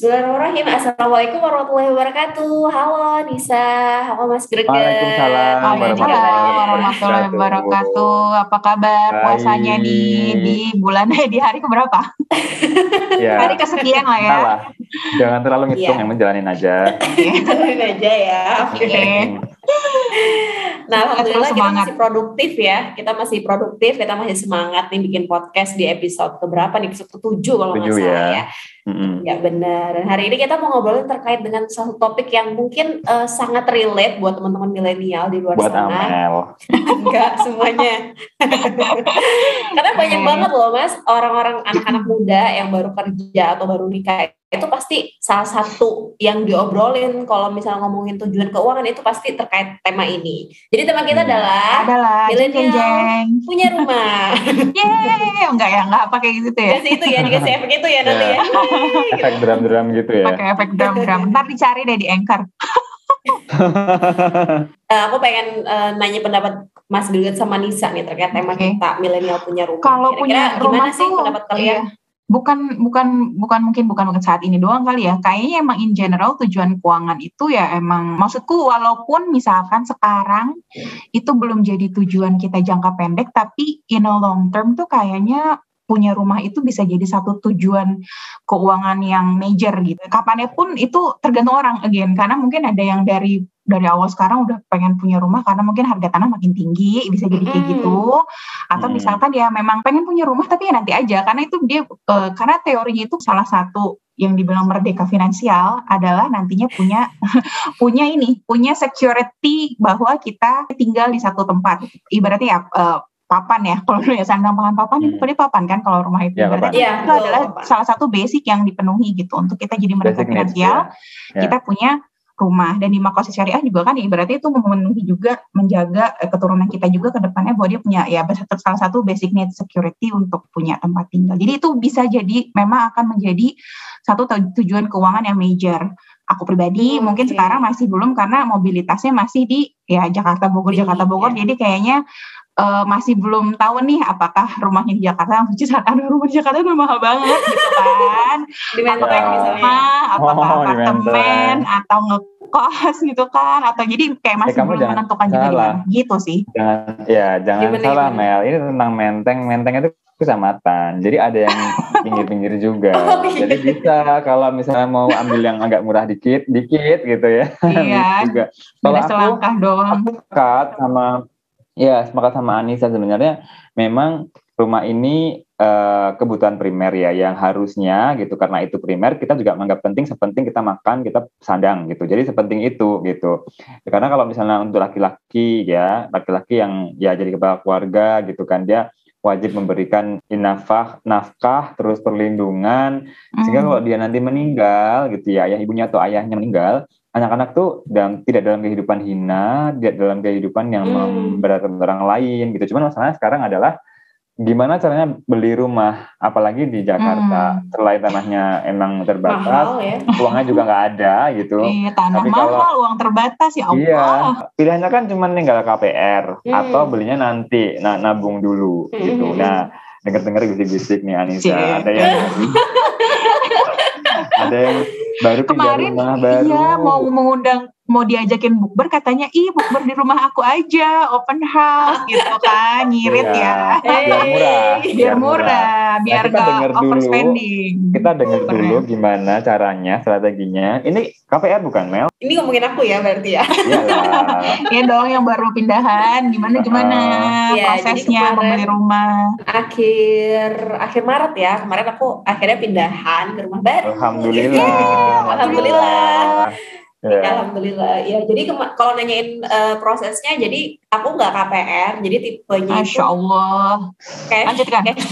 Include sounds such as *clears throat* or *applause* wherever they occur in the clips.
Bismillahirrahmanirrahim. Assalamualaikum warahmatullahi wabarakatuh. Halo Nisa, halo Mas Greget. Waalaikumsalam warahmatullahi wabarakatuh. Apa kabar Baik. puasanya nih di bulan di hari keberapa? *laughs* Ya, Hari kesekian lah ya. salah. Jangan terlalu ngitung, Iya. yang menjalanin aja. *laughs* Jalanin aja ya. Oke. Oke. Nah, alhamdulillah kita masih produktif ya. Kita masih produktif, kita masih semangat nih bikin podcast di episode keberapa nih? Episode ke-7 kalau nggak Tujuh salah ya. ya. Mm-mm. Ya benar. Dan hari ini kita mau ngobrolin terkait dengan satu topik yang mungkin eh, sangat relate buat teman-teman milenial di luar Buat sana. Amel. *laughs* Enggak semuanya. *laughs* Karena banyak banget loh mas orang-orang anak-anak muda yang baru kerja atau baru nikah itu pasti salah satu yang diobrolin kalau misalnya ngomongin tujuan keuangan itu pasti terkait tema ini. Jadi tema kita Hmm. adalah Adalah jeng jeng Milenial. punya rumah. *laughs* Yeay, enggak ya, enggak pakai gitu ya. Dikasih itu ya, dikasih *laughs* efek itu ya nanti ya. *laughs* Efek drum-drum gitu ya. Pakai efek drum-drum. Ntar dicari deh di Anchor. Eh, aku pengen eh, nanya pendapat Mas Gilgit sama Nisa nih terkait tema Oke. kita milenial punya rumah. Kalau punya gimana rumah sih tuh pendapat kalian? iya. Bukan bukan bukan mungkin bukan bukan saat ini doang kali ya. Kayaknya emang in general tujuan keuangan itu ya emang maksudku walaupun misalkan sekarang itu belum jadi tujuan kita jangka pendek tapi in a long term tuh kayaknya punya rumah itu bisa jadi satu tujuan keuangan yang major gitu. Kapannya pun itu tergantung orang again karena mungkin ada yang dari dari awal sekarang udah pengen punya rumah karena mungkin harga tanah makin tinggi bisa jadi kayak Mm. gitu atau Hmm. misalkan dia memang pengen punya rumah tapi ya nanti aja karena itu dia eh, karena teorinya itu salah satu yang dibilang merdeka finansial adalah nantinya punya *laughs* punya ini punya security bahwa kita tinggal di satu tempat ibaratnya ya eh, papan ya *laughs* kalau dulu ya sandang pangan papan itu Hmm. tadi papan kan kalau rumah itu Ya, ibaratnya papan. Iya, itu adalah papan. salah satu basic yang dipenuhi gitu untuk kita jadi merdeka finansial ya. Ya. kita punya rumah dan di makosis syariah juga kan ibaratnya itu memenuhi juga menjaga eh, keturunan kita juga ke depannya bahwa dia punya ya salah satu basic need security untuk punya tempat tinggal. Jadi itu bisa jadi memang akan menjadi satu tu- tujuan keuangan yang major. Aku pribadi Hmm, mungkin sekarang masih belum karena mobilitasnya masih di ya Jakarta Bogor Jakarta Bogor. ya. Jadi kayaknya eh, masih belum tahu nih apakah rumahnya di Jakarta, which is aduh rumah di Jakarta udah mahal banget gitu kan *laughs* Di Menteng apakah Ya. misalnya. rumah, apakah Oh, apartemen, atau ngekos gitu kan, atau jadi kayak masih kamu belum jangan menentukan juga di salah. mana. Gitu sih. Jangan, ya jangan Gimana, salah gimana? Mel. Ini tentang menteng. Menteng itu kecamatan. Jadi ada yang *laughs* pinggir-pinggir juga. Oh, iya. Jadi bisa kalau misalnya mau ambil yang agak murah dikit, dikit gitu ya. Iya. *laughs* Juga. Kalau aku selangkah doang. aku sepakat sama ya sepakat sama Anissa sebenarnya. Memang rumah ini eh, kebutuhan primer ya yang harusnya gitu. Karena itu primer kita juga menganggap penting sepenting kita makan kita sandang gitu. Jadi sepenting itu gitu. Karena kalau misalnya untuk laki-laki ya laki-laki yang ya jadi kepala keluarga gitu kan dia wajib memberikan nafkah nafkah terus perlindungan. Sehingga Hmm. kalau dia nanti meninggal gitu ya ayah ibunya atau ayahnya meninggal anak-anak tuh dalam tidak dalam kehidupan hina tidak dalam kehidupan yang Hmm. memberatkan orang lain gitu cuman masalahnya sekarang adalah gimana caranya beli rumah apalagi di Jakarta selain tanahnya emang terbatas Mahal ya. uangnya juga nggak ada gitu Iya, tanah Tapi mahal, kalau- uang terbatas ya Allah. Iya, pilihannya kan cuma tinggal KPR Hmm. atau belinya nanti, nah nabung dulu Hmm. gitu. Nah, denger-denger bisik-bisik nih Anissa, Cie. ada yang *laughs* ada yang baru pindah Kemarin rumah baru. iya mau mengundang mau diajakin bukber katanya ih bukber di rumah aku aja open house gitu kan ngirit Iya, ya biar murah, biar murah biar kita gak dulu. overspending Kita dengar dulu gimana caranya, strateginya. Ini KPR bukan Mel? Ini ngomongin aku ya berarti ya. *laughs* Ya dong yang baru pindahan gimana gimana Iya, prosesnya kemarin- membeli rumah Akhir akhir Maret ya. Kemarin aku akhirnya pindahan ke rumah baru. Alhamdulillah. Alhamdulillah. Ya. Alhamdulillah. Ya, jadi kalau nanyain eh, prosesnya, jadi aku nggak KPR, jadi tipenya itu masya Allah cash, lanjutkan cash,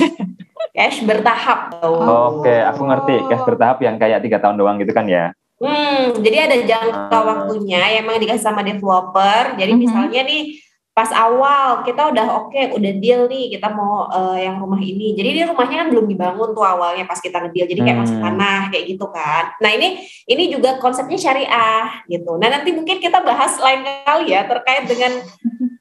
cash bertahap. Oke, aku ngerti. Cash bertahap yang kayak tiga tahun doang gitu kan ya? Hmm, jadi ada jangka waktunya yang emang dikasih sama developer. Jadi Mhm. misalnya nih pas awal kita udah oke, udah deal nih kita mau eh, yang rumah ini. Jadi dia rumahnya kan belum dibangun tuh awalnya pas kita ngedeal. Jadi kayak masih Hmm. tanah kayak gitu kan. Nah ini ini juga konsepnya syariah gitu. Nah nanti mungkin kita bahas lain kali ya terkait dengan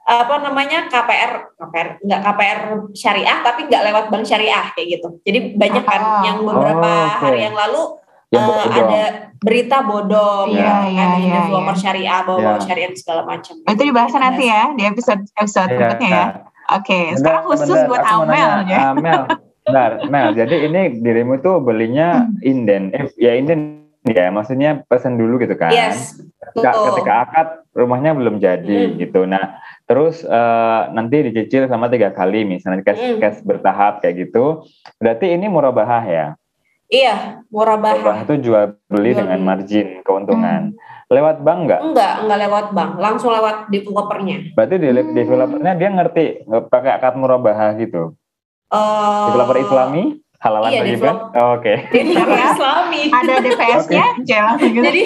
apa namanya KPR KPR nggak KPR syariah tapi nggak lewat bank syariah kayak gitu. Jadi banyak kan Ah. yang beberapa Oh, oke. hari yang lalu yang bodong. ada berita bodong Iya, gitu kan, iya, dengan iya, developer iya. syariah bawa Iya. syariah segala macam Itu dibahas nanti ya di episode episode Iya. berikutnya ya. Oke, sekarang Bentar, khusus bentar, buat Amel nanya. ya. Ah, Mel, bentar, Mel. Jadi ini dirimu tuh belinya inden, eh, ya inden ya, maksudnya pesen dulu gitu kan? yes Ketika, betul ketika akad rumahnya belum jadi Hmm. gitu. Nah, terus eh, nanti dicicil sama tiga kali misalnya cash Hmm. cash bertahap kayak gitu. Berarti ini murabahah ya? Iya Murabahah murabahah itu jual beli Jual dengan beli. margin keuntungan. Hmm. Lewat bank nggak? enggak enggak lewat bank langsung lewat developernya Berarti di Hmm. developernya dia ngerti nggak pakai akad murabahah gitu. Eh, Developer Islami, halalan iya, bagi develop- bank. Oh, Oke. *laughs* developer Ya. Islami Ada DPS-nya, jalan *laughs* gitu. jadi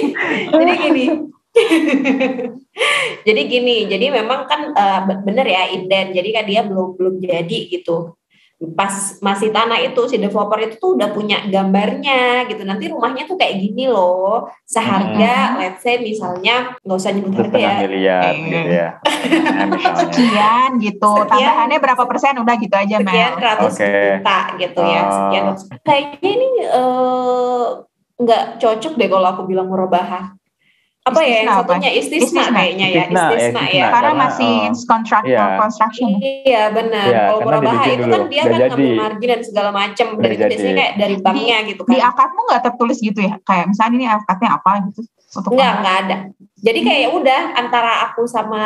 jadi gini *laughs* jadi gini jadi memang kan be- bener ya inden jadi kan dia belum belum jadi gitu pas masih tanah itu si developer itu tuh udah punya gambarnya gitu nanti rumahnya tuh kayak gini loh seharga let's say misalnya nggak usah nyebut harga ya miliar Eh. gitu ya. *laughs* Misalnya. Sekian gitu. Sekian. Tambahannya berapa persen udah gitu aja sekian Mel. ratus Oke. juta gitu ya Oh. sekian ratus kayaknya ini nggak cocok deh kalau aku bilang murabahah apa ya yang Istisna apa? satunya istisna, Istisna. kayaknya ya Istisna, ya, istisna ya istisna. Karena karena, masih oh, contract iya. construction. Iya benar. Iya, Kalau dibikin itu dulu. kan dia kan jadi. ngambil margin dan segala macam. Udah itu biasanya kayak dari banknya gitu Di kan. akadmu nggak tertulis gitu ya? Kayak misalnya ini akadnya apa gitu? Untuk Enggak, enggak ada. Jadi kayak ya udah antara aku sama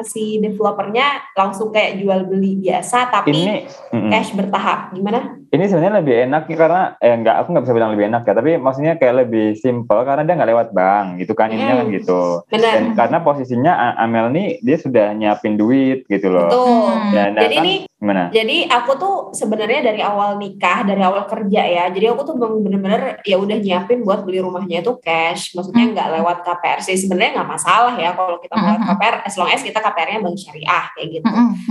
si developernya langsung kayak jual beli biasa tapi Ini mm-mm. cash bertahap. Gimana? ini sebenarnya lebih enak ya karena eh enggak aku nggak bisa bilang lebih enak ya tapi maksudnya kayak lebih simple karena dia nggak lewat bank gitu kan ininya kan Hmm. gitu Benar. dan karena posisinya Amel nih dia sudah nyiapin duit gitu loh Betul. Hmm. dan, dan Jadi kan ini gimana Jadi aku tuh sebenarnya dari awal nikah, dari awal kerja ya. Jadi aku tuh memang bener-bener ya udah nyiapin buat beli rumahnya itu cash. Maksudnya Hmm. nggak lewat KPR sih. Sebenarnya nggak masalah ya kalau kita mau Hmm. KPR, as long as kita KPR-nya bank syariah kayak gitu.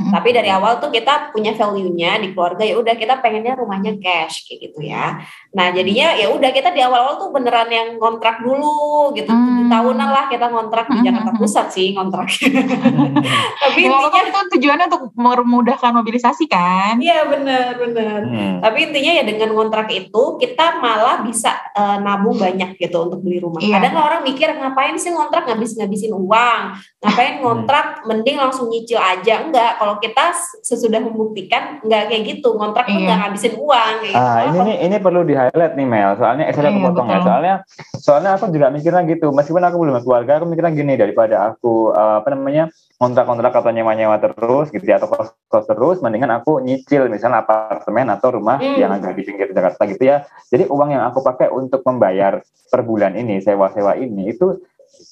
Tapi dari awal tuh kita punya value-nya di keluarga ya udah kita pengennya rumahnya cash kayak gitu ya. Nah jadinya ya udah kita di awal-awal tuh beneran yang kontrak dulu gitu. Hmm. Tujuh tahunan lah kita kontrak di Jakarta. Pusat sih kontrak. *laughs* Tapi Ya, intinya itu tujuannya untuk memudahkan mobilisasi kan. iya benar benar. Hmm. Tapi intinya ya dengan kontrak itu kita malah bisa eh, nabung banyak gitu untuk beli rumah. Iya. Kadang orang mikir ngapain sih ngontrak ngabis-ngabisin uang, ngapain ngontrak mending langsung nyicil aja. Enggak, kalau kita sesudah membuktikan enggak kayak gitu. Ngontrak tuh Iya. enggak ngabisin uang kayak gitu. Ah ini nih ini perlu di highlight nih Mel. Soalnya eh, aku Iya, potong ya. Soalnya soalnya aku juga mikirnya gitu. Meskipun aku belum keluarga, aku mikirnya gini daripada aku eh, apa namanya kontrak-kontrak atau nyewa-nyewa terus gitu ya atau kos-kos terus, mendingan aku nyicil misalnya apartemen atau rumah Hmm. yang agak di pinggir Jakarta gitu ya. Jadi uang yang aku pakai untuk membayar per bulan ini sewa-sewa ini itu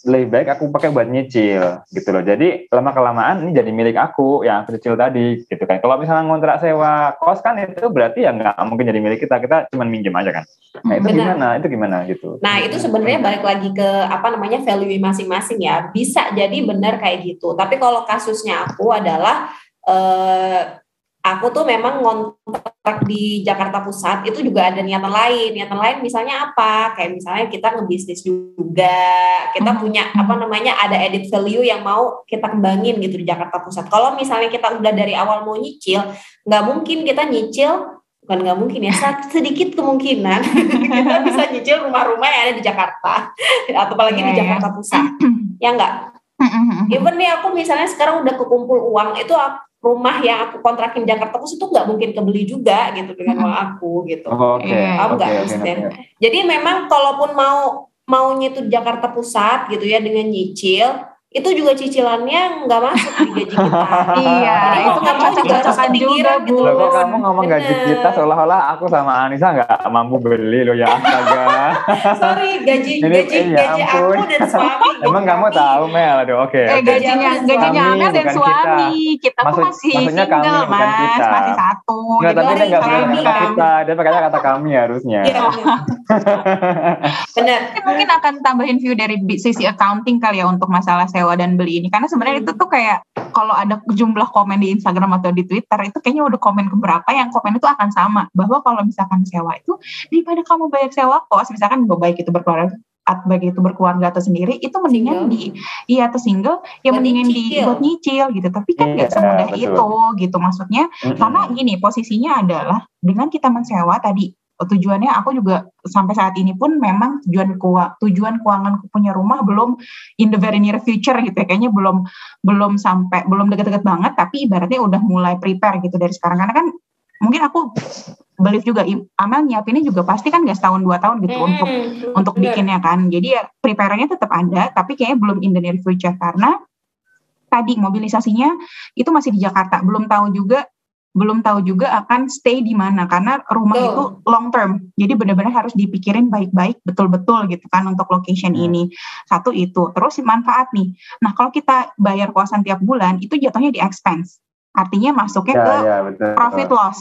lebih baik aku pakai buat nyicil gitu loh. Jadi lama kelamaan ini jadi milik aku yang aku cicil tadi gitu kan. Kalau misalnya ngontrak sewa kos kan itu berarti ya nggak mungkin jadi milik kita. Kita cuma minjem aja kan. Nah itu Benar. gimana? Itu gimana gitu? Nah itu sebenarnya balik lagi ke apa namanya value masing-masing ya. Bisa jadi benar kayak gitu. Tapi kalau kasusnya aku adalah eh, aku tuh memang ngontrak di Jakarta Pusat itu juga ada niatan lain. Niatan lain misalnya apa? Kayak misalnya kita ngebisnis juga, kita Hmm. punya apa namanya ada edit value yang mau kita kembangin gitu di Jakarta Pusat. Kalau misalnya kita udah dari awal mau nyicil, nggak mungkin kita nyicil bukan nggak mungkin ya sedikit kemungkinan *laughs* kita bisa nyicil rumah-rumah yang ada di Jakarta atau apalagi di Iya, iya. Jakarta Pusat ya enggak Mm-mm. even nih aku misalnya sekarang udah kekumpul uang itu aku- rumah yang aku kontrakin Jakarta Pusat itu nggak mungkin kebeli juga gitu dengan uang aku gitu Oh, Oke, Iya. Paham oke, nggak oke, maksudnya? oke. jadi memang kalaupun mau mau nyitu di Jakarta Pusat gitu ya dengan nyicil itu juga cicilannya nggak masuk di gaji kita *laughs* Iya, Jadi itu nggak mau juga harus kepikiran Bu. gitu Loh, kok kamu ngomong gaji Bener. kita seolah-olah aku sama Anissa nggak mampu beli loh ya astaga. *laughs* sorry gaji Ini- gaji ya gaji ampun. aku dan suami *laughs* Emang kamu tahu Mel? Aduh, oke. Eh oke. gajinya Kami, gajinya Amel dan suami. Kita, tuh Maksud- masih maksudnya single, kami, Mas. kita. Masih satu. Enggak, tapi dia nggak kami kata kami. kita. Dia pakainya kata kami harusnya. Iya, *laughs* benar Mungkin- mungkin akan tambahin view dari sisi accounting kali ya untuk masalah sewa dan beli ini karena sebenarnya Hmm. itu tuh kayak kalau ada jumlah komen di Instagram atau di Twitter itu kayaknya udah komen keberapa yang komen itu akan sama bahwa kalau misalkan sewa itu daripada kamu bayar sewa kos misalkan baik itu berkeluarga baik itu berkeluarga atau sendiri itu mendingan Single. di iya atau single ya Buat mendingan di nyicil. buat nyicil gitu tapi kan nggak Iya, semudah betul. itu gitu maksudnya Mm-mm. karena gini posisinya adalah dengan kita mensewa tadi tujuannya aku juga sampai saat ini pun memang tujuan keuangan tujuan keuangan punya rumah belum in the very near future gitu ya kayaknya belum belum sampai belum deket-deket banget tapi ibaratnya udah mulai prepare gitu dari sekarang karena kan mungkin aku believe juga Amel nyiapinnya juga pasti kan gak setahun dua tahun gitu hmm, untuk bener. untuk bikinnya kan jadi ya prepare-nya tetap ada tapi kayaknya belum in the near future karena tadi mobilisasinya itu masih di Jakarta belum tahu juga belum tahu juga akan stay di mana karena rumah oh. itu long term. Jadi benar-benar harus dipikirin baik-baik betul-betul gitu kan untuk location hmm. ini. Satu itu. Terus manfaat nih. Nah, kalau kita bayar kosan tiap bulan itu jatuhnya di expense. Artinya masuknya ya, ke ya, betul. profit loss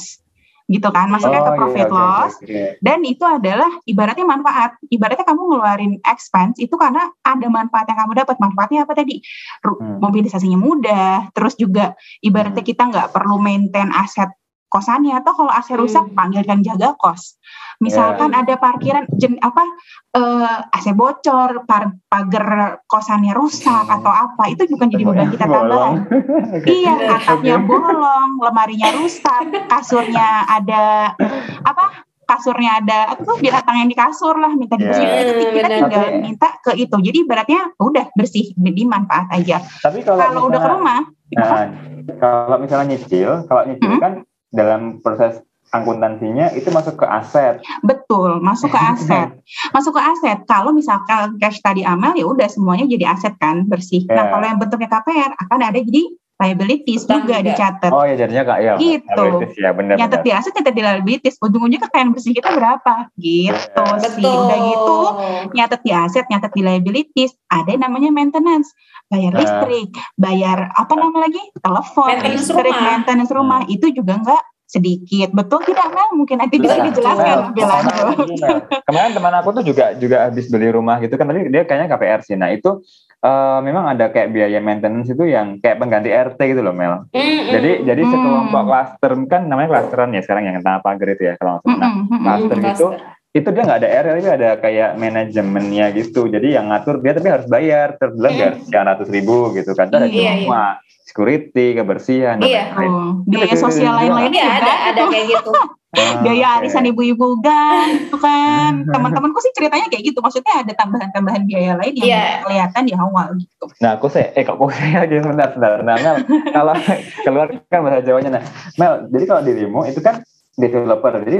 gitu kan masuknya oh, ke profit iya, loss okay, okay. dan itu adalah ibaratnya manfaat ibaratnya kamu ngeluarin expense itu karena ada manfaat yang kamu dapat manfaatnya apa tadi hmm. mobilisasinya mudah terus juga ibaratnya hmm. kita nggak perlu maintain aset kosannya atau kalau AC rusak hmm. panggilkan jaga kos. Misalkan yeah. ada parkiran jen apa uh, eh, AC bocor, par, pagar kosannya rusak hmm. atau apa, itu bukan jadi beban kita tambahan. *laughs* iya, atapnya bolong, lemarinya rusak, kasurnya ada apa? kasurnya ada tuh binatang yang di kasur lah minta dibersihin yeah. itu kita bener. tinggal minta ke itu jadi beratnya udah bersih jadi manfaat aja tapi kalau, kalau udah ke rumah nah, kalau misalnya nyicil kalau nyicil hmm? kan dalam proses akuntansinya itu masuk ke aset. Betul, masuk ke *laughs* aset. masuk ke aset. Kalau misalkan cash tadi amal ya udah semuanya jadi aset kan bersih. Yeah. Nah kalau yang bentuknya KPR akan ada jadi liabilities Utang juga dicatat. Oh ya jadinya kak ya. Gitu. Ya benar. Nyatet di aset, nyatet di liabilities. Ujung-ujungnya kekayaan bersih kita berapa? Gitu yeah. sih. Betul. Udah gitu nyatet di aset, nyatet di liabilities. Ada yang namanya maintenance bayar nah. listrik, bayar apa nama lagi? Telepon, maintenance listrik, rumah. maintenance rumah hmm. itu juga enggak sedikit. Betul tidak Mel? Mungkin nanti bisa dijelaskan lebih lanjut. Kemarin teman aku tuh juga juga habis beli rumah gitu kan tadi dia kayaknya KPR sih. Nah, itu uh, memang ada kayak biaya maintenance itu yang kayak pengganti RT gitu loh Mel. Mm, -hmm. Jadi jadi mm. sekelompok cluster kan namanya clusteran ya sekarang yang tanah pagar itu ya kalau nggak salah. Nah, cluster mm, itu itu dia nggak ada RL tapi ada kayak manajemennya gitu jadi yang ngatur dia tapi harus bayar terbilang mm. sekian ratus ribu gitu kan ada iya, semua iya. Security kebersihan iya. oh, biaya sosial lain lainnya iya, ada ada kayak gitu. *laughs* Ah, biaya okay. arisan ibu-ibu kan itu kan. Teman-temanku sih ceritanya kayak gitu. Maksudnya ada tambahan-tambahan biaya lain yang yeah. kelihatan di awal gitu. Nah aku sih eh kok aku saya lagi sebentar sebentar. Nah Mel kalau *laughs* keluar kan bahasa Jawanya. Nah Mel jadi kalau dirimu itu kan developer. Jadi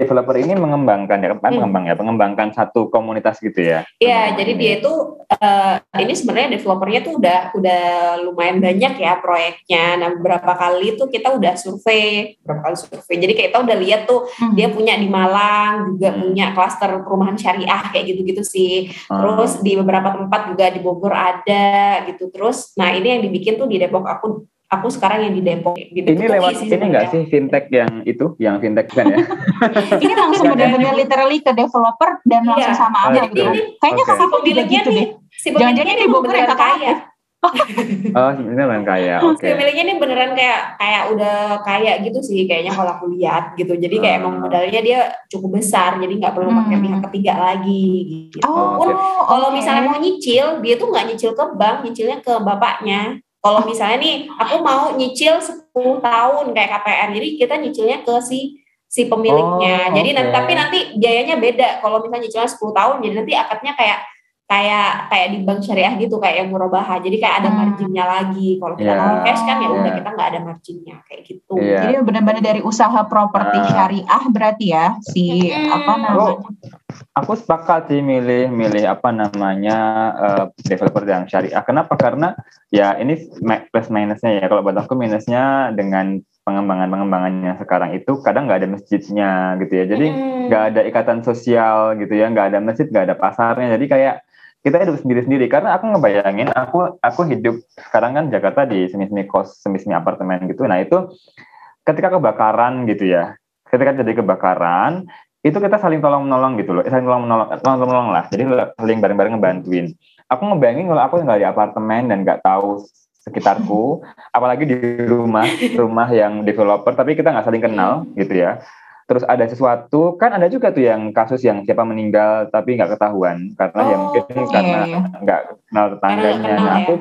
developer ini mengembangkan ya, hmm. mengembang ya, mengembangkan satu komunitas gitu ya. Iya, jadi dia itu uh, ini sebenarnya developernya tuh udah udah lumayan banyak ya proyeknya. Nah, beberapa kali tuh kita udah survei, berapa kali survei. Jadi kita udah lihat tuh hmm. dia punya di Malang juga hmm. punya klaster perumahan syariah kayak gitu-gitu sih. Hmm. Terus di beberapa tempat juga di Bogor ada gitu. Terus nah ini yang dibikin tuh di Depok aku aku sekarang yang di Depok. Di Depok ini lewat ini enggak sih fintech yang itu, yang fintech kan ya? *laughs* ini langsung benar-benar literally ke developer dan iya. langsung sama aja gitu. Ini, Kayaknya okay. kakak pemiliknya gitu nih, si jangan-jangan di Bogor yang kaya. *laughs* oh, ini beneran kaya. *laughs* Oke. Okay. Si pemiliknya ini beneran kayak kayak udah kaya gitu sih kayaknya kalau aku lihat gitu. Jadi kayak emang ah. modalnya dia cukup besar, jadi nggak perlu pakai hmm. pihak ketiga lagi gitu. Oh, Pun okay. kalau misalnya mau nyicil, dia tuh nggak nyicil ke bank, nyicilnya ke bapaknya. Kalau misalnya nih, aku mau nyicil 10 tahun kayak KPR, jadi kita nyicilnya ke si si pemiliknya. Oh, jadi okay. nanti tapi nanti biayanya beda. Kalau misalnya nyicilnya 10 tahun, jadi nanti akadnya kayak kayak kayak di bank syariah gitu kayak yang murabaha jadi kayak ada hmm. marginnya lagi kalau kita yeah. cash kan ya yeah. udah kita nggak ada marginnya kayak gitu yeah. jadi benar-benar dari usaha properti uh, syariah berarti ya si hmm. apa namanya aku sepakat sih milih milih apa namanya uh, developer yang syariah. Kenapa? Karena ya ini plus minusnya ya. Kalau buat aku minusnya dengan pengembangan pengembangannya sekarang itu kadang nggak ada masjidnya gitu ya. Jadi nggak hmm. ada ikatan sosial gitu ya. Nggak ada masjid nggak ada pasarnya. Jadi kayak kita hidup sendiri-sendiri. Karena aku ngebayangin aku aku hidup sekarang kan Jakarta di semi-semi kos semi-semi apartemen gitu. Nah itu ketika kebakaran gitu ya. Ketika jadi kebakaran itu kita saling tolong menolong gitu loh. Saling tolong menolong tolong menolong lah. Jadi saling bareng-bareng ngebantuin. Aku ngebayangin kalau aku nggak di apartemen dan nggak tahu sekitarku apalagi di rumah rumah yang developer tapi kita nggak saling kenal gitu ya. Terus ada sesuatu kan ada juga tuh yang kasus yang siapa meninggal tapi nggak ketahuan. Karena oh, ya mungkin iya, karena nggak kenal tetangganya. nah aku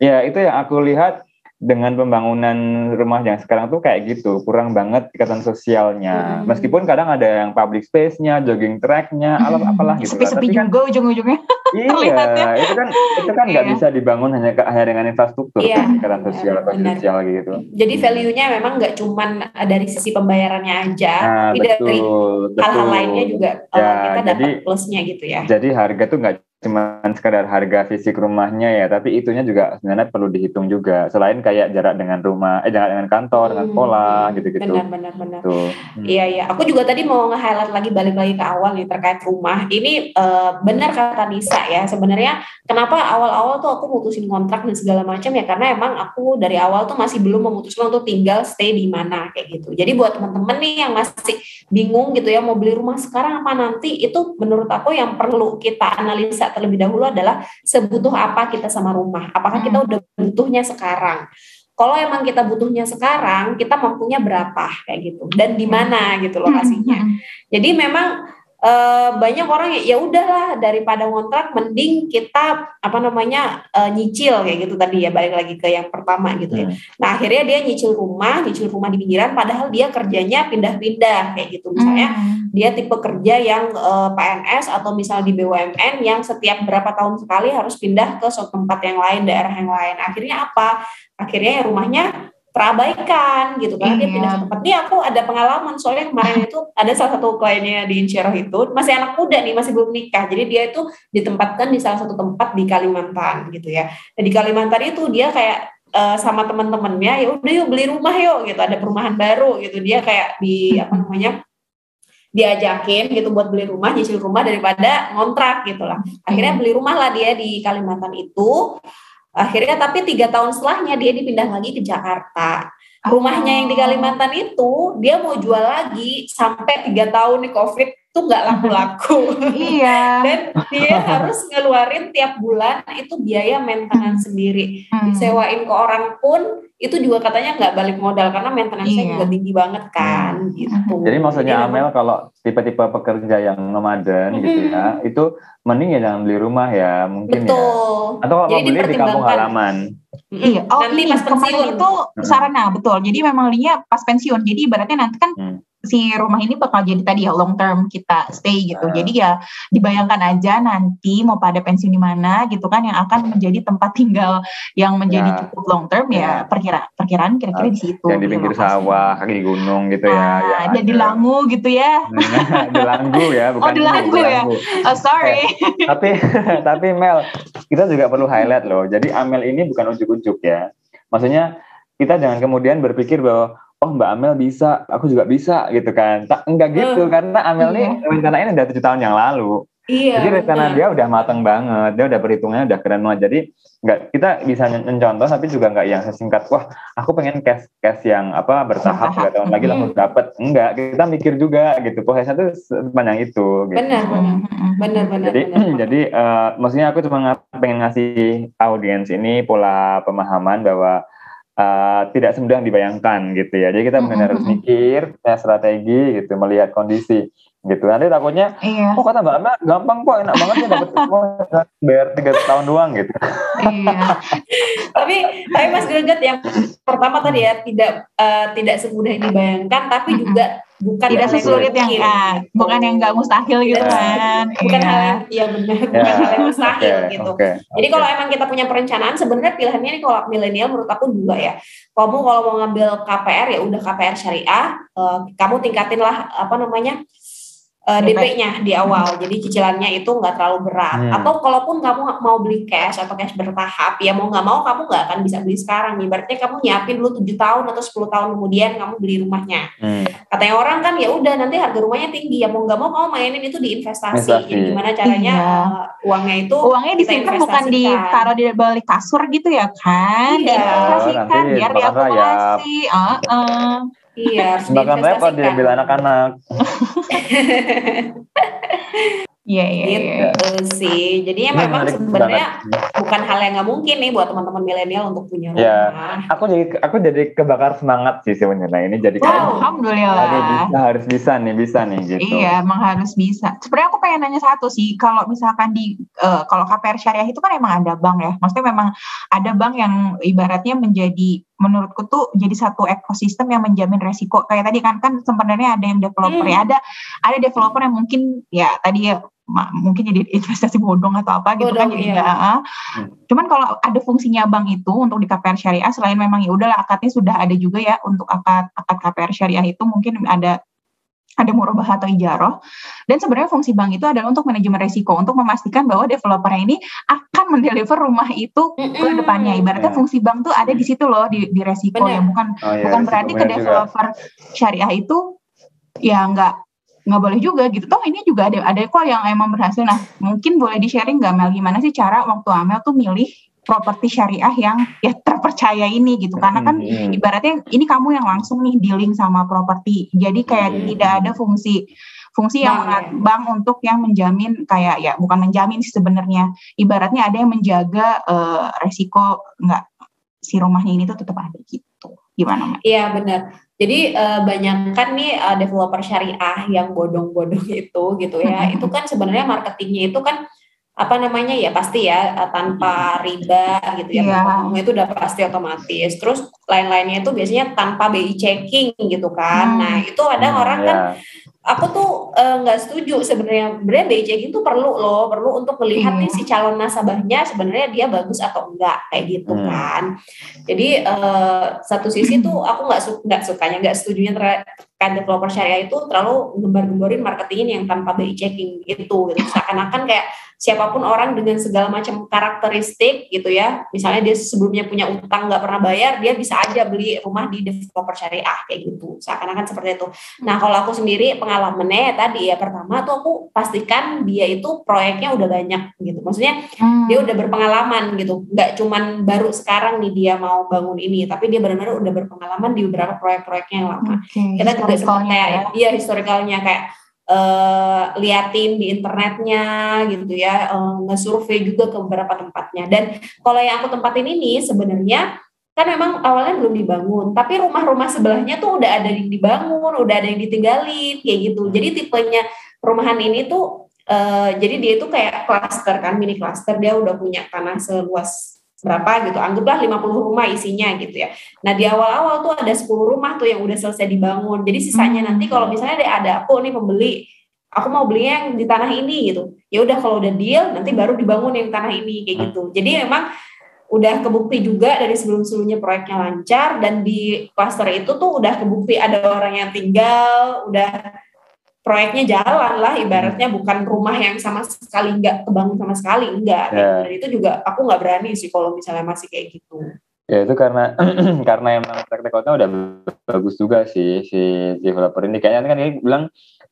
ya. ya itu yang aku lihat dengan pembangunan rumah yang sekarang tuh kayak gitu kurang banget ikatan sosialnya. Hmm. meskipun kadang ada yang public space-nya jogging track-nya hmm. apalah gitu sepi-sepi kan, juga ujung-ujungnya. *laughs* Iya itu kan itu kan nggak iya. bisa dibangun hanya hanya dengan infrastruktur iya, kan, ikatan sosial atau sosial gitu. Jadi value-nya memang nggak cuman dari sisi pembayarannya aja nah, tapi betul, dari hal-hal lainnya juga ya, uh, kita dapat plusnya gitu ya. jadi harga tuh nggak cuma sekadar harga fisik rumahnya ya, tapi itunya juga sebenarnya perlu dihitung juga. Selain kayak jarak dengan rumah, eh jarak dengan kantor, hmm, dengan sekolah, gitu-gitu. Benar, benar, benar. Hmm. Iya, iya. Aku juga tadi mau nge-highlight lagi balik lagi ke awal nih terkait rumah. Ini uh, benar kata Nisa ya. Sebenarnya kenapa awal-awal tuh aku mutusin kontrak dan segala macam ya karena emang aku dari awal tuh masih belum memutuskan untuk tinggal stay di mana kayak gitu. Jadi buat teman-teman nih yang masih bingung gitu ya mau beli rumah sekarang apa nanti itu menurut aku yang perlu kita analisa terlebih dahulu adalah sebutuh apa kita sama rumah. Apakah kita hmm. udah butuhnya sekarang? Kalau emang kita butuhnya sekarang, kita mampunya berapa kayak gitu dan di mana gitu lokasinya. Hmm. Jadi memang e, banyak orang ya, ya udahlah daripada ngontrak mending kita apa namanya e, nyicil kayak gitu tadi ya balik lagi ke yang pertama gitu ya. Hmm. Nah akhirnya dia nyicil rumah, nyicil rumah di pinggiran padahal dia kerjanya pindah-pindah kayak gitu misalnya hmm. dia tipe kerja yang e, eh, PNS atau misal di BUMN yang setiap berapa tahun sekali harus pindah ke suatu tempat yang lain daerah yang lain. Akhirnya apa? Akhirnya ya rumahnya terabaikan gitu iya. dia pindah ke tempat. Ini aku ada pengalaman. Soalnya kemarin itu ada salah satu kliennya di Insyirah itu. Masih anak muda nih masih belum nikah. Jadi dia itu ditempatkan di salah satu tempat di Kalimantan gitu ya. Nah, di Kalimantan itu dia kayak uh, sama teman-temannya ya udah yuk beli rumah yuk gitu. Ada perumahan baru gitu. Dia kayak di apa namanya diajakin gitu buat beli rumah nyicil rumah daripada ngontrak gitu lah. Akhirnya beli rumah lah dia di Kalimantan itu Akhirnya tapi tiga tahun setelahnya dia dipindah lagi ke Jakarta. Rumahnya yang di Kalimantan itu dia mau jual lagi sampai tiga tahun nih COVID tuh nggak laku-laku. *laughs* iya. Dan dia harus ngeluarin tiap bulan itu biaya maintenance sendiri. Hmm. Disewain ke orang pun itu juga katanya nggak balik modal karena maintenance-nya iya. juga tinggi banget kan gitu. Jadi maksudnya Jadi, Amel kalau tipe-tipe pekerja yang nomaden hmm. gitu ya, itu mending ya jangan beli rumah ya mungkin ya. betul. ya. Atau kalau beli di kampung halaman. Iya, oh nanti pas pensiun itu sarana betul. Jadi memang linya pas pensiun. Jadi ibaratnya nanti kan hmm si rumah ini bakal jadi tadi ya long term kita stay gitu. Uh. Jadi ya dibayangkan aja nanti mau pada pensiun di mana gitu kan yang akan menjadi tempat tinggal yang menjadi yeah. cukup long term ya, ya perkira perkiraan kira-kira di situ. Yang di pinggir gitu sawah, kaki gunung gitu ya. Ah, ya ada di Langu gitu ya. di Langgu *laughs* ya, bukan. Oh di Langgu ya. Oh sorry. Eh, tapi *laughs* tapi Mel, kita juga perlu highlight loh. Jadi Amel ini bukan ujuk-ujuk ya. Maksudnya kita jangan kemudian berpikir bahwa oh Mbak Amel bisa, aku juga bisa gitu kan. Tak enggak gitu uh, karena Amel iya. nih rencana ini udah tujuh tahun yang lalu. Iya. Jadi rencana iya. dia udah matang banget, dia udah perhitungannya udah keren banget. Jadi nggak kita bisa mencontoh tapi juga nggak yang sesingkat wah aku pengen cash cash yang apa bertahap tiga tahun lagi langsung dapet enggak kita mikir juga gitu prosesnya tuh sepanjang itu gitu. benar benar benar jadi benar. *clears throat* jadi uh, maksudnya aku cuma pengen ngasih audiens ini pola pemahaman bahwa uh, tidak semudah dibayangkan gitu ya. Jadi kita benar-benar harus mikir, punya strategi gitu, melihat kondisi gitu. Nanti takutnya, iya. oh kata Mbak Ama gampang kok, enak banget ya dapat semua *laughs* bayar tiga tahun doang gitu. Iya. tapi tapi Mas Greget yang pertama tadi ya tidak uh, tidak semudah yang dibayangkan, tapi juga bukan tidak sesulit yang ah, bukan yang nggak mustahil gitu kan. Bukan iya. hal yang ya benar. Yeah. bukan hal yang mustahil okay, gitu. okay, jadi kalau emang kita punya perencanaan sebenarnya pilihannya ini kalau milenial menurut aku dua ya. Kamu kalau mau ngambil KPR ya udah KPR syariah. Uh, kamu tingkatin lah apa namanya uh, eh, DP-nya di awal, jadi cicilannya itu nggak terlalu berat. Hmm. Atau kalaupun kamu mau beli cash atau cash bertahap, ya mau nggak mau kamu nggak akan bisa beli sekarang. Ibaratnya kamu nyiapin dulu tujuh tahun atau 10 tahun kemudian kamu beli rumahnya. Hmm. Katanya orang kan ya udah nanti harga rumahnya tinggi, ya mau nggak mau kamu mainin itu di investasi. investasi. Jadi gimana caranya iya. uh, uangnya itu uangnya disimpan bukan ditaruh di balik kasur gitu ya kan? Iya. Diinvestasikan biar diakumulasi. Uh -uh. Iya, Bahkan repot dia bilang anak-anak. *laughs* Iya iya gitu iya. sih. Jadi ya memang sebenarnya bukan hal yang nggak mungkin nih buat teman-teman milenial untuk punya iya. rumah. Ya, aku jadi aku jadi kebakar semangat sih sebenarnya ini jadi wow, alhamdulillah. Harus bisa, harus bisa nih bisa nih gitu. Iya emang harus bisa. Sebenarnya aku pengen nanya satu sih kalau misalkan di uh, kalau KPR syariah itu kan emang ada bank ya. Maksudnya memang ada bank yang ibaratnya menjadi menurutku tuh jadi satu ekosistem yang menjamin resiko kayak tadi kan kan sebenarnya ada yang developer ya Hmm. ada ada developer yang mungkin ya tadi ya mungkin jadi investasi bodong atau apa gitu kan Bodong, jadi iya. Hmm. cuman kalau ada fungsinya bank itu untuk di KPR syariah selain memang ya udahlah akadnya sudah ada juga ya untuk akad akad KPR syariah itu mungkin ada ada murabah atau ijaroh dan sebenarnya fungsi bank itu adalah untuk manajemen resiko untuk memastikan bahwa developer ini akan mendeliver rumah itu ke depannya. Ibaratnya Ya. fungsi bank tuh ada di situ loh di, di resiko ya bukan Oh, iya, bukan berarti ke benar juga. developer syariah itu ya nggak nggak boleh juga gitu. Toh ini juga ada ada kok yang emang berhasil. Nah mungkin boleh di sharing nggak Mel? Gimana sih cara waktu Amel tuh milih properti syariah yang ya terpercaya ini gitu karena kan Hmm, ibaratnya ini kamu yang langsung nih dealing sama properti jadi kayak Hmm. tidak ada fungsi fungsi yang Bank, mengat- ya. bank untuk yang menjamin kayak ya bukan menjamin sih sebenarnya ibaratnya ada yang menjaga eh, resiko nggak si rumahnya ini tuh tetap ada gitu gimana? Iya benar. Jadi eh, banyak kan nih eh, developer syariah yang bodong-bodong itu gitu ya. Mm-mm. itu kan sebenarnya marketingnya itu kan apa namanya ya pasti ya eh, tanpa riba gitu ya. Iya. Potongnya itu udah pasti otomatis. Terus lain-lainnya itu biasanya tanpa BI checking gitu kan. Hmm. Nah, itu ada Hmm, orang ya. kan aku tuh eh, nggak setuju sebenarnya sebenarnya BI checking tuh perlu loh perlu untuk melihat Iya. nih si calon nasabahnya sebenarnya dia bagus atau enggak kayak gitu Hmm. kan jadi eh, satu sisi *clears throat* tuh aku nggak su nggak sukanya nggak setujunya terkait developer syariah itu terlalu gembar-gemborin marketingin yang tanpa BI checking gitu gitu seakan-akan kayak siapa pun orang dengan segala macam karakteristik gitu ya misalnya dia sebelumnya punya utang nggak pernah bayar dia bisa aja beli rumah di developer syariah kayak gitu seakan-akan seperti itu Nah, kalau aku sendiri pengalamannya ya tadi ya pertama tuh aku pastikan dia itu proyeknya udah banyak gitu. Maksudnya Hmm. dia udah berpengalaman gitu. Nggak cuman baru sekarang nih dia mau bangun ini, tapi dia benar-benar udah berpengalaman di beberapa proyek-proyeknya yang lama. Oke, Kita juga kayak ya. iya historicalnya kayak eh liatin di internetnya gitu ya, eh, nge-survey juga ke beberapa tempatnya. Dan kalau yang aku tempatin ini sebenarnya kan memang awalnya belum dibangun, tapi rumah-rumah sebelahnya tuh udah ada yang dibangun, udah ada yang ditinggalin kayak gitu. Jadi tipenya perumahan ini tuh eh, jadi dia itu kayak klaster kan, mini klaster dia udah punya tanah seluas berapa gitu. Anggaplah 50 rumah isinya gitu ya. Nah, di awal-awal tuh ada 10 rumah tuh yang udah selesai dibangun. Jadi sisanya Hmm. nanti kalau misalnya ada ada aku nih pembeli aku mau belinya yang di tanah ini gitu. Ya udah kalau udah deal nanti baru dibangun yang tanah ini kayak gitu. Jadi memang udah kebukti juga dari sebelum-sebelumnya proyeknya lancar dan di klaster itu tuh udah kebukti ada orang yang tinggal, udah proyeknya jalan lah ibaratnya bukan rumah yang sama sekali nggak kebangun sama sekali enggak Ya. dan itu juga aku nggak berani sih kalau misalnya masih kayak gitu Ya itu karena *clears throat* karena emang track recordnya udah bagus juga sih si developer ini. Kayaknya kan dia bilang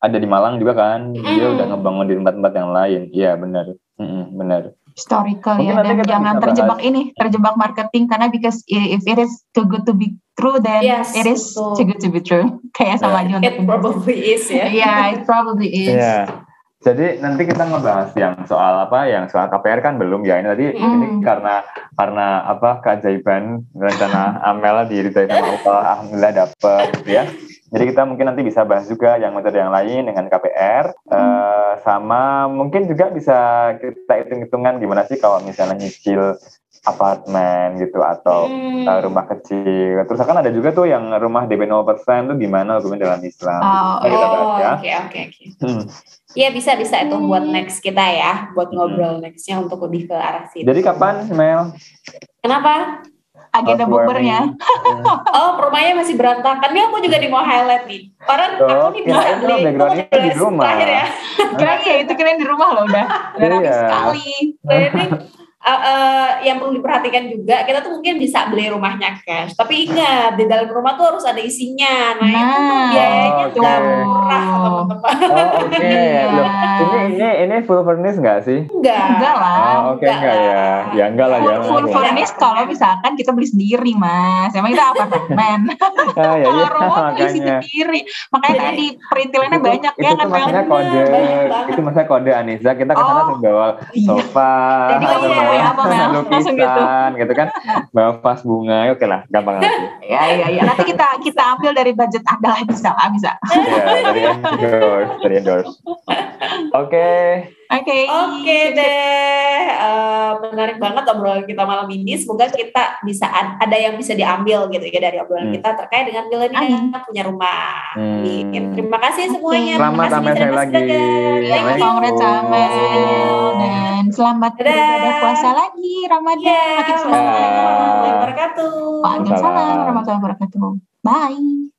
ada di Malang juga kan. Dia Mm. udah ngebangun di tempat-tempat yang lain. Iya benar. Mm-mm, benar. Historical Mungkin ya dan jangan terjebak bahas. ini terjebak marketing karena because if it is too good to be true then Yes, it is betul. too good to be true *laughs* kayak sama aja it probably is ya *laughs* yeah it probably is Iya. Jadi nanti kita ngebahas yang soal apa, yang soal KPR kan belum ya. Ini tadi Hmm. ini karena karena apa keajaiban rencana Amel diridai sama Allah, alhamdulillah dapet gitu ya. Jadi kita mungkin nanti bisa bahas juga yang metode yang lain dengan KPR, eh, sama mungkin juga bisa kita hitung-hitungan gimana sih kalau misalnya nyicil apartemen gitu atau Hmm. eh, rumah kecil. Terus kan ada juga tuh yang rumah DP 0% tuh gimana hukumnya dalam Islam. Oh, Kita kita bahas oh ya. oke oke oke Hmm. Iya bisa bisa itu buat next kita ya buat ngobrol nextnya untuk lebih ke arah situ Jadi kapan, Mel? kenapa agenda bukbernya *laughs* Oh, rumahnya masih berantakan. Nih aku juga di mau highlight nih. Orang Tuh, aku nih bisa beli. backgroundnya di rumah. Terakhir ya. keren ya itu keren di rumah loh udah udah rapi Iya. sekali ini uh, uh, yang perlu diperhatikan juga, kita tuh mungkin bisa beli rumahnya cash. Tapi ingat, di dalam rumah tuh harus ada isinya. Nah, itu tuh Nah, biayanya oke. nggak murah, teman-teman. Oh, oke. Iya. *laughs* Loh, ini ini ini full furnished nggak sih? Enggak. enggak lah Oh, oke enggak ya. Ya enggak lah full, ya. full enggak. furnished kalau misalkan kita beli sendiri mas emang kita *laughs* apartemen Ah, ya, *laughs* kalau iya, rumah makanya. sendiri makanya tadi perintilannya Itu- banyak itu ya kan Mel? maksudnya kode Banyak itu maksudnya kode Anissa kita ke sana Oh. tuh bawa Iya. sofa Jadi atau iya, apa, Mel? Langsung gitu. gitu kan. Bawa vas bunga oke lah gampang nanti ya ya ya nanti kita kita ambil dari budget anda lah bisa lah bisa. Ya dari endorse dari endorse. Oke Oke. Oke deh, uh, menarik banget obrolan kita malam ini. Semoga kita bisa ada yang bisa diambil gitu ya dari obrolan hmm. kita terkait dengan milenial punya rumah. Hmm. Terima kasih semuanya. Selamat Terima kasih lagi. Ya, Kongres dan selamat beribadah puasa lagi Ramadan. Yeah. Makin semangat. Warahmatullahi wabarakatuh. Waalaikumsalam warahmatullahi wabarakatuh. Bye.